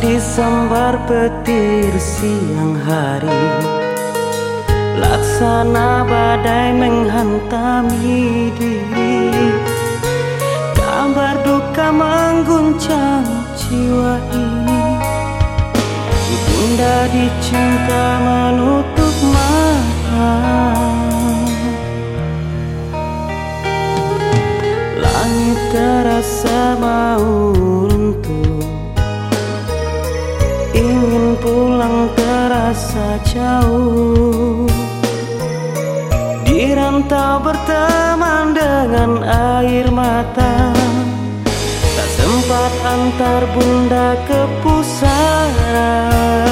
Disambar petir siang hari. Laksana badai menghantami diri. Kabar duka mengguncang jiwa ini. Bunda dicinta menutup mata. Langit terasa mau terasa jauh. Di rantau berteman dengan air mata. Tak sempat antar bunda ke pusara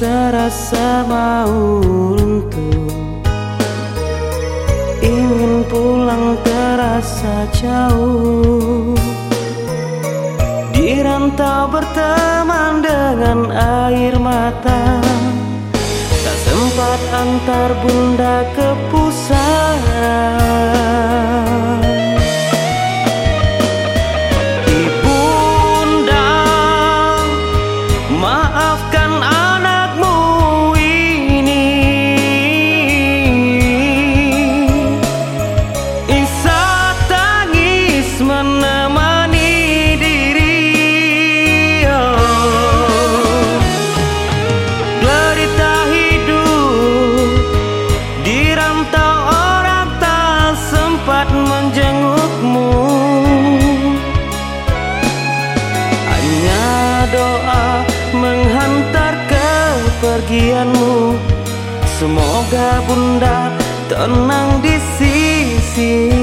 terasa mau runtuh Ingin pulang terasa jauh. Di rantau berteman dengan air mata. Tak sempat antar bunda ke doa menghantar kepergianmu. Semoga bunda tenang di sisi